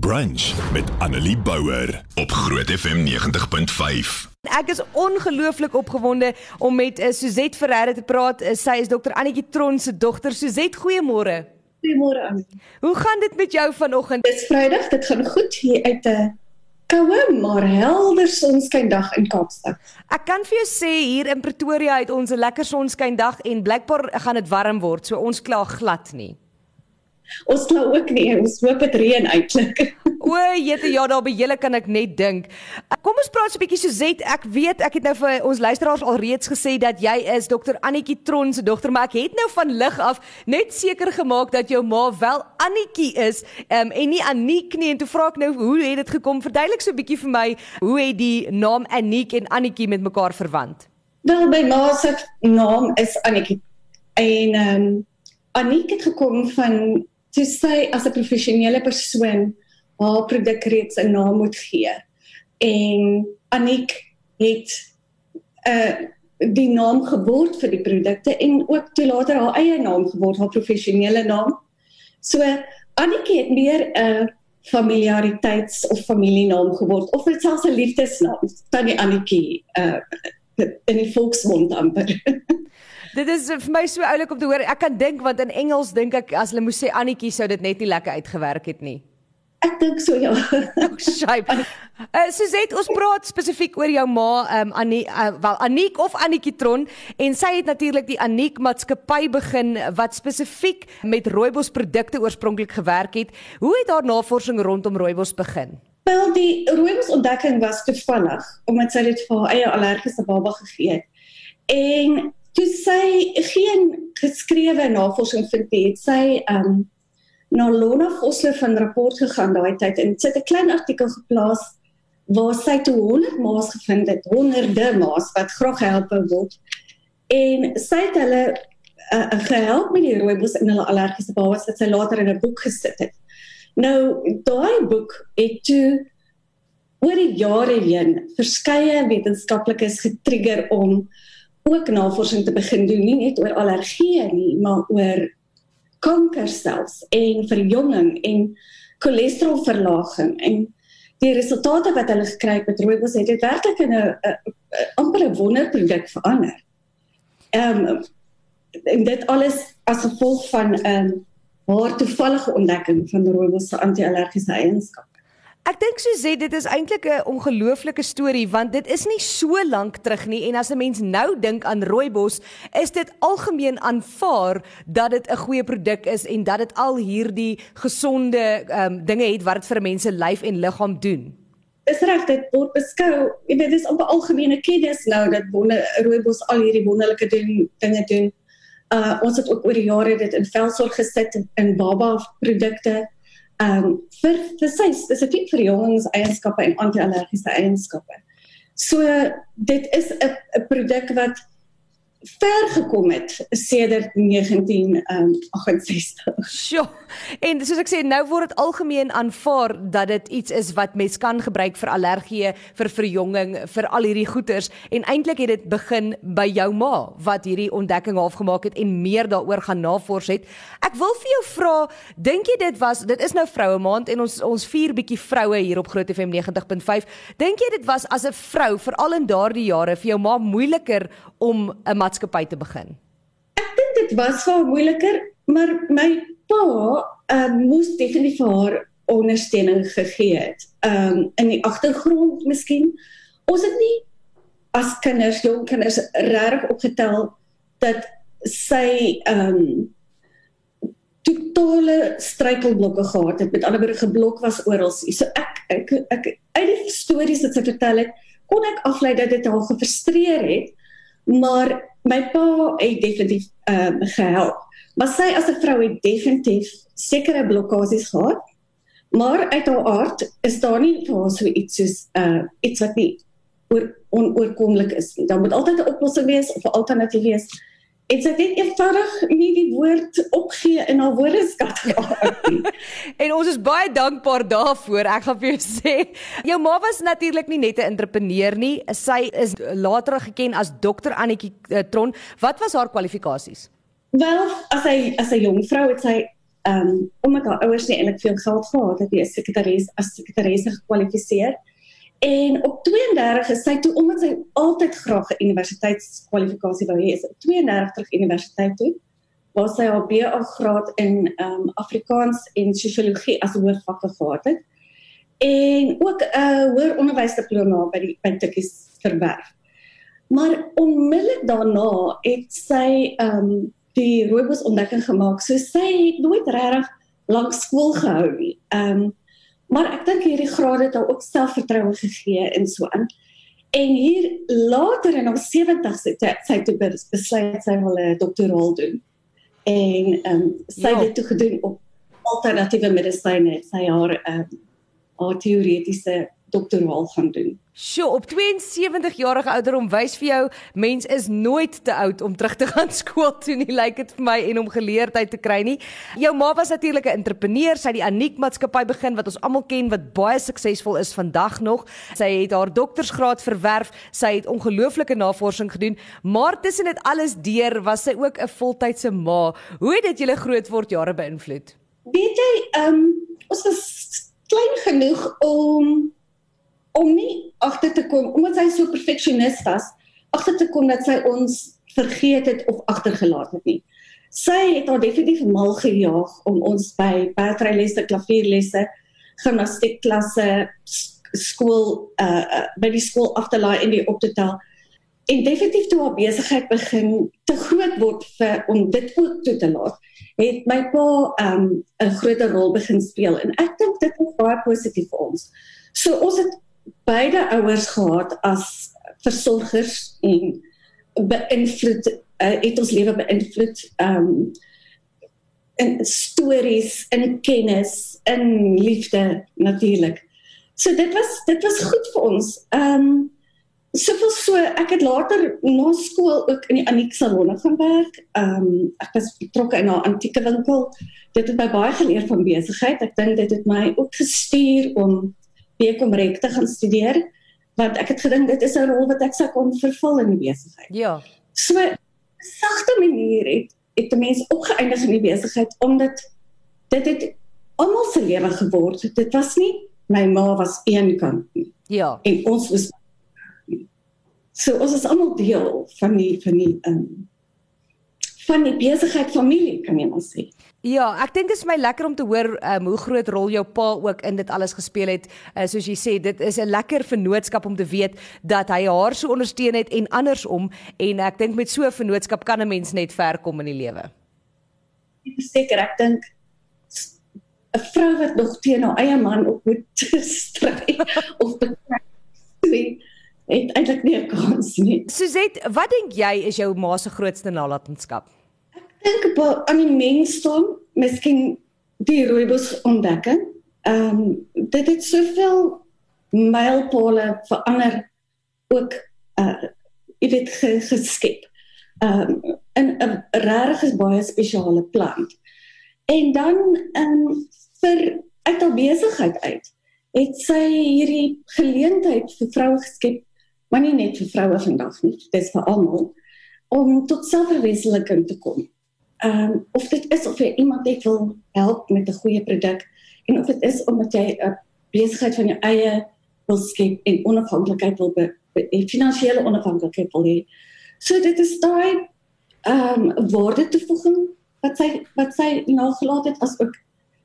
Brunch met Annelie Bouwer op Groot FM 90.5. Ek is ongelooflik opgewonde om met uh, Suzette Ferreira te praat. Uh, sy is dokter Annetjie Tron se dogter. Suzette, goeiemôre. Goeiemôre aan. Hoe gaan dit met jou vanoggend? Dis Vrydag, dit gaan goed hier uit 'n koue maar helder sonskyndag in Kaapstad. Ek kan vir jou sê hier in Pretoria het ons 'n lekker sonskyndag en blykbaar gaan dit warm word, so ons kla glad nie. Ons glo ook nie, ons hoop dit reën eintlik. O, jette, ja, daar by julle kan ek net dink. Kom ons praat so 'n bietjie Suzet. Ek weet ek het nou vir ons luisteraars alreeds gesê dat jy is dokter Annetjie Tron se dogter, maar ek het nou van lig af net seker gemaak dat jou ma wel Annetjie is um, en nie Aniek nie. En toe vra ek nou, hoe het dit gekom? Verduidelik so 'n bietjie vir my, hoe het die naam Aniek en Annetjie met mekaar verwant? Wel, my ma se naam is Annetjie. En ehm um, Aniek het gekom van toe sy as 'n professionele persoon haar produk reeds 'n naam moet gee. En Aniek het 'n uh, die naam geword vir die produkte en ook toe later haar eie naam geword, haar professionele naam. So Aniek het meer 'n uh, familiariteits of familienaam geword of dit selfs 'n liefdesnaam, Tannie Annetjie uh in die volksmond amper. Dit is vir my so oulik om te hoor. Ek kan dink want in Engels dink ek as hulle moes sê Annetjie sou dit net nie lekker uitgewerk het nie. Ek dink so ja. Oh, shape. Uh, Suzette, ons praat spesifiek oor jou ma, um, Annie, uh, wel Aniek of Annetjie Tron en sy het natuurlik die Aniek maatskappy begin wat spesifiek met rooibos produkte oorspronklik gewerk het. Hoe het haar navorsing rondom rooibos begin? Wel, die rooibos ontdekking was toevallig omdat sy dit vir haar eie allergiese baba gegee het. En toe sy geen geskrewe navorsing vind het sy um na Lona Vosloo van rapport gegaan daai tyd en sy het 'n klein artikel geplaas waar sy toe 100 maas gevind het honderde maas wat graag help word. En sy het hulle uh, gehelp met die rooibos in hulle allergiese babas wat sy later in 'n boek gesit het. Nou daai boek het toe oor die jare heen verskeie wetenskaplikes getrigger om ook navorsing te begin doen nie net oor allergieë nie, maar oor kanker selfs en verjonging en cholesterolverlaging en die resultate wat hulle gekry het met rooibos het dit werklik in 'n amper 'n wonderproduk verander. Ehm um, en dit alles as gevolg van 'n um, haar toevallige ontdekking van rooibos se anti-allergiese eienskappe. Ek dink Suzette, dit is eintlik 'n ongelooflike storie want dit is nie so lank terug nie en as 'n mens nou dink aan rooibos, is dit algemeen aanvaar dat dit 'n goeie produk is en dat dit al hierdie gesonde um, dinge het wat dit vir mense lyf en liggaam doen. Is reg dit word beskou, jy weet dis op 'n algemene kennis nou dat wonder rooibos al hierdie wonderlike ding, dinge doen. Uh ons het ook oor die jare dit in velsorg gesit in baba produkte ehm um, vir vir sy spesifiek vir jongens eienskappe en anti-allergiese eienskappe. So dit is 'n produk wat ver gekom het sedert 1968. Um, Sjoe. En soos ek sê, nou word dit algemeen aanvaar dat dit iets is wat mens kan gebruik vir allergieë, vir verjonging, vir al hierdie goeters en eintlik het dit begin by jou ma wat hierdie ontdekking afgemaak het en meer daaroor gaan navors het. Ek wil vir jou vra, dink jy dit was dit is nou vroue maand en ons ons vier bietjie vroue hier op Groot FM 90.5. Dink jy dit was as 'n vrou veral in daardie jare vir jou ma moeiliker om 'n maatskappy te begin? Ek dink dit was vir moeiliker, maar my pa uh, moes definitief vir haar ondersteuning gegee het. Um, in die agtergrond miskien. Ons het nie as kinders, jong kinders reg opgetel dat sy um, totale struikelblokke gehad het. Met ander woorde geblok was oral. So ek ek ek uit die stories wat sy vertel het, kon ek aflei dat dit haar gefrustreer het maar my pa het definitief ehm um, gehelp. Maar sy as 'n vrou het definitief sekere blokkades gehad. Maar uit haar aard is daar nie vir haar so iets soos uh iets wat nie oor onoorkomlik is nie. Daar moet altyd 'n oplossing wees of 'n alternatief wees. En sy het net eenvoudig nie die woord opgee in haar woordeskat gehad nie. en ons is baie dankbaar daarvoor. Ek gaan vir jou sê, jou ma was natuurlik nie net 'n entrepreneur nie. Sy is later geken as dokter Annetjie uh, Tron. Wat was haar kwalifikasies? Wel, as sy as 'n jong vrou het sy ehm um, omdat haar ouers nie eintlik veel geld gehad het nie, sekretaris as sekretaresse gekwalifiseer. En op 32 is sy toe omdat sy altyd graag 'n universiteitskwalifikasie wou hê, is 32 terug universiteit toe waar sy haar BA graad in um, Afrikaans en sosiologie as hoofvakke gehad het en ook 'n uh, hoër onderwysdiploma by die by Tikkies verwerf. Maar onmiddellik daarna het sy um, die rooibos ontdekking gemaak. So sy het nooit regtig lank skool gehou nie. Um, maar ek dink hierdie graad het haar ook selfvertroue gegee en so aan. En hier later in haar 70's het sy toe besluit sy wil 'n doktoraal doen. En ehm um, sy ja. het dit toe gedoen op alternatiewe medisyne. Sy haar ehm um, haar teoretiese doktoraal gaan doen. Sjoe, op 72 jarige ouderdom wys vir jou mens is nooit te oud om terug te gaan skool toe nie, lyk dit vir my en om geleerdheid te kry nie. Jou ma was natuurlik 'n entrepreneur, sy het die Aniek maatskappy begin wat ons almal ken wat baie suksesvol is vandag nog. Sy het haar doktorsgraad verwerf, sy het ongelooflike navorsing gedoen, maar tussen dit alles deur was sy ook 'n voltydse ma. Hoe het dit julle grootword jare beïnvloed? Weet jy, ehm um, ons was klein genoeg om om nie agter te kom omdat sy so perfeksionis was agter te kom dat sy ons vergeet het of agtergelaat het nie. Sy het haar definitief mal gejaag om ons by batterylesse, klavierlesse, gimnastiekklasse, skool uh, uh by die skool af te laai en die op te tel. En definitief toe haar besigheid begin te groot word vir om dit ook toe te laat het my pa um 'n groter rol begin speel en ek dink dit was baie positief vir ons. So ons het beide ouers gehad as versorgers en beïnvloed uh, het ons lewe beïnvloed um in stories en kennis en liefde natuurlik. So dit was dit was goed vir ons. Um soveel so ek het later na skool ook in die Aniek salonne gaan werk. Um, ek was betrokke in 'n antieke winkel. Dit het my baie geleer van besigheid. Ek dink dit het my ook gestuur om bekom reg te gaan studeer want ek het gedink dit is 'n rol wat ek sou kon vervul in die besigheid. Ja. So sagte manier het het die mens opgeëindig in die besigheid omdat dit het almal se lewe geword. Dit was nie my ma was een kant nie. Ja. En ons was So ons is almal deel van die van die um van die besigheid familie kan jy maar sê. Ja, ek dink dit is my lekker om te hoor um, hoe groot rol jou pa ook in dit alles gespeel het. Uh, soos jy sê, dit is 'n lekker vennootskap om te weet dat hy haar so ondersteun het en andersom en ek dink met so 'n vennootskap kan 'n mens net ver kom in die lewe. Ek seker ek dink 'n vrou wat nog teen haar eie man op moet stry of beklei het eintlik nie 'n kans nie. Suzette, wat dink jy is jou ma se grootste nalatenskap? Ek dink op aan die mensdom, miskien die rooibos ontdekking. Ehm um, dit het soveel mylpale verander ook uh jy weet geskep. Ehm um, 'n 'n regtig baie spesiale plant. En dan ehm um, vir uit haar besigheid uit het sy hierdie geleentheid vir vroue geskep maar nie net vir vroue vandag nie, dit is vir almal om tot selfverwesenliking te kom. Ehm um, of dit is of jy iemand net wil help met 'n goeie produk en of dit is omdat jy 'n besigheid van jou eie wil skep en onafhanklikheid wil be, be, finansiële onafhanklikheid wil hê. So dit is daai ehm um, waarde toevoeging wat sy wat sy nagelaat het as ook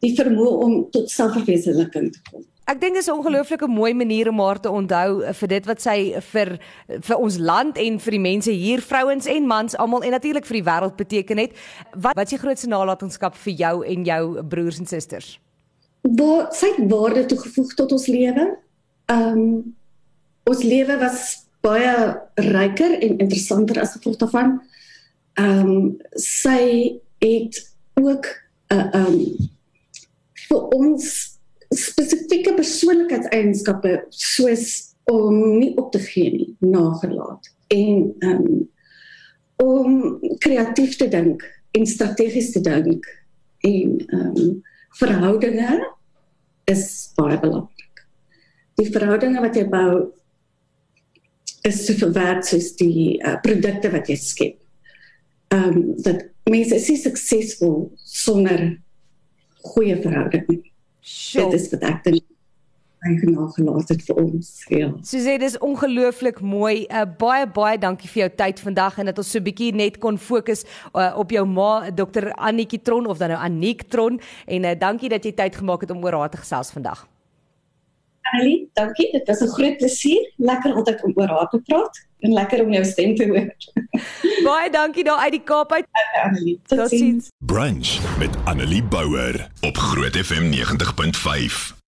die vermoë om tot selfverwesenliking te kom. Ek dink dit is 'n ongelooflike mooi manier om haar te onthou vir dit wat sy vir vir ons land en vir die mense hier, vrouens en mans almal en natuurlik vir die wêreld beteken het. Wat wat is die grootste nalatenskap vir jou en jou broers en susters? Waar sy waarde toegevoeg tot ons lewe. Ehm um, ons lewe was baie ryker en interessanter as gevolg daarvan. Ehm um, sy het ook 'n uh, ehm um, vir ons spesifieke persoonlikheidseienskappe soos om nie op te gee nie, nagelaat en um, om kreatief te dink en strategies te dink en um, verhoudinge is baie belangrik. Die verhoudinge wat jy bou is soveel werd soos die uh, produkte wat jy skep. Ehm um, dat mense is suksesvol sonder goeie verhouding Sjoe. Dit is wat ek dink hy genagelaat het vir ons. Ja. Suzette, dis ongelooflik mooi. Uh, baie baie dankie vir jou tyd vandag en dat ons so bietjie net kon fokus uh, op jou ma, Dr. Annetjie Tron of dan nou Aniek Tron en uh, dankie dat jy tyd gemaak het om oor haar te gesels vandag. Annelie, dankie. Dit was 'n groot plesier. Lekker altyd om oor haar te praat en lekker om jou stem te hoor. baie dankie daar uit die Kaap uit. Okay, Annelie. Totsiens. Brunch met Annelie Bouwer op Groot FM 90.5.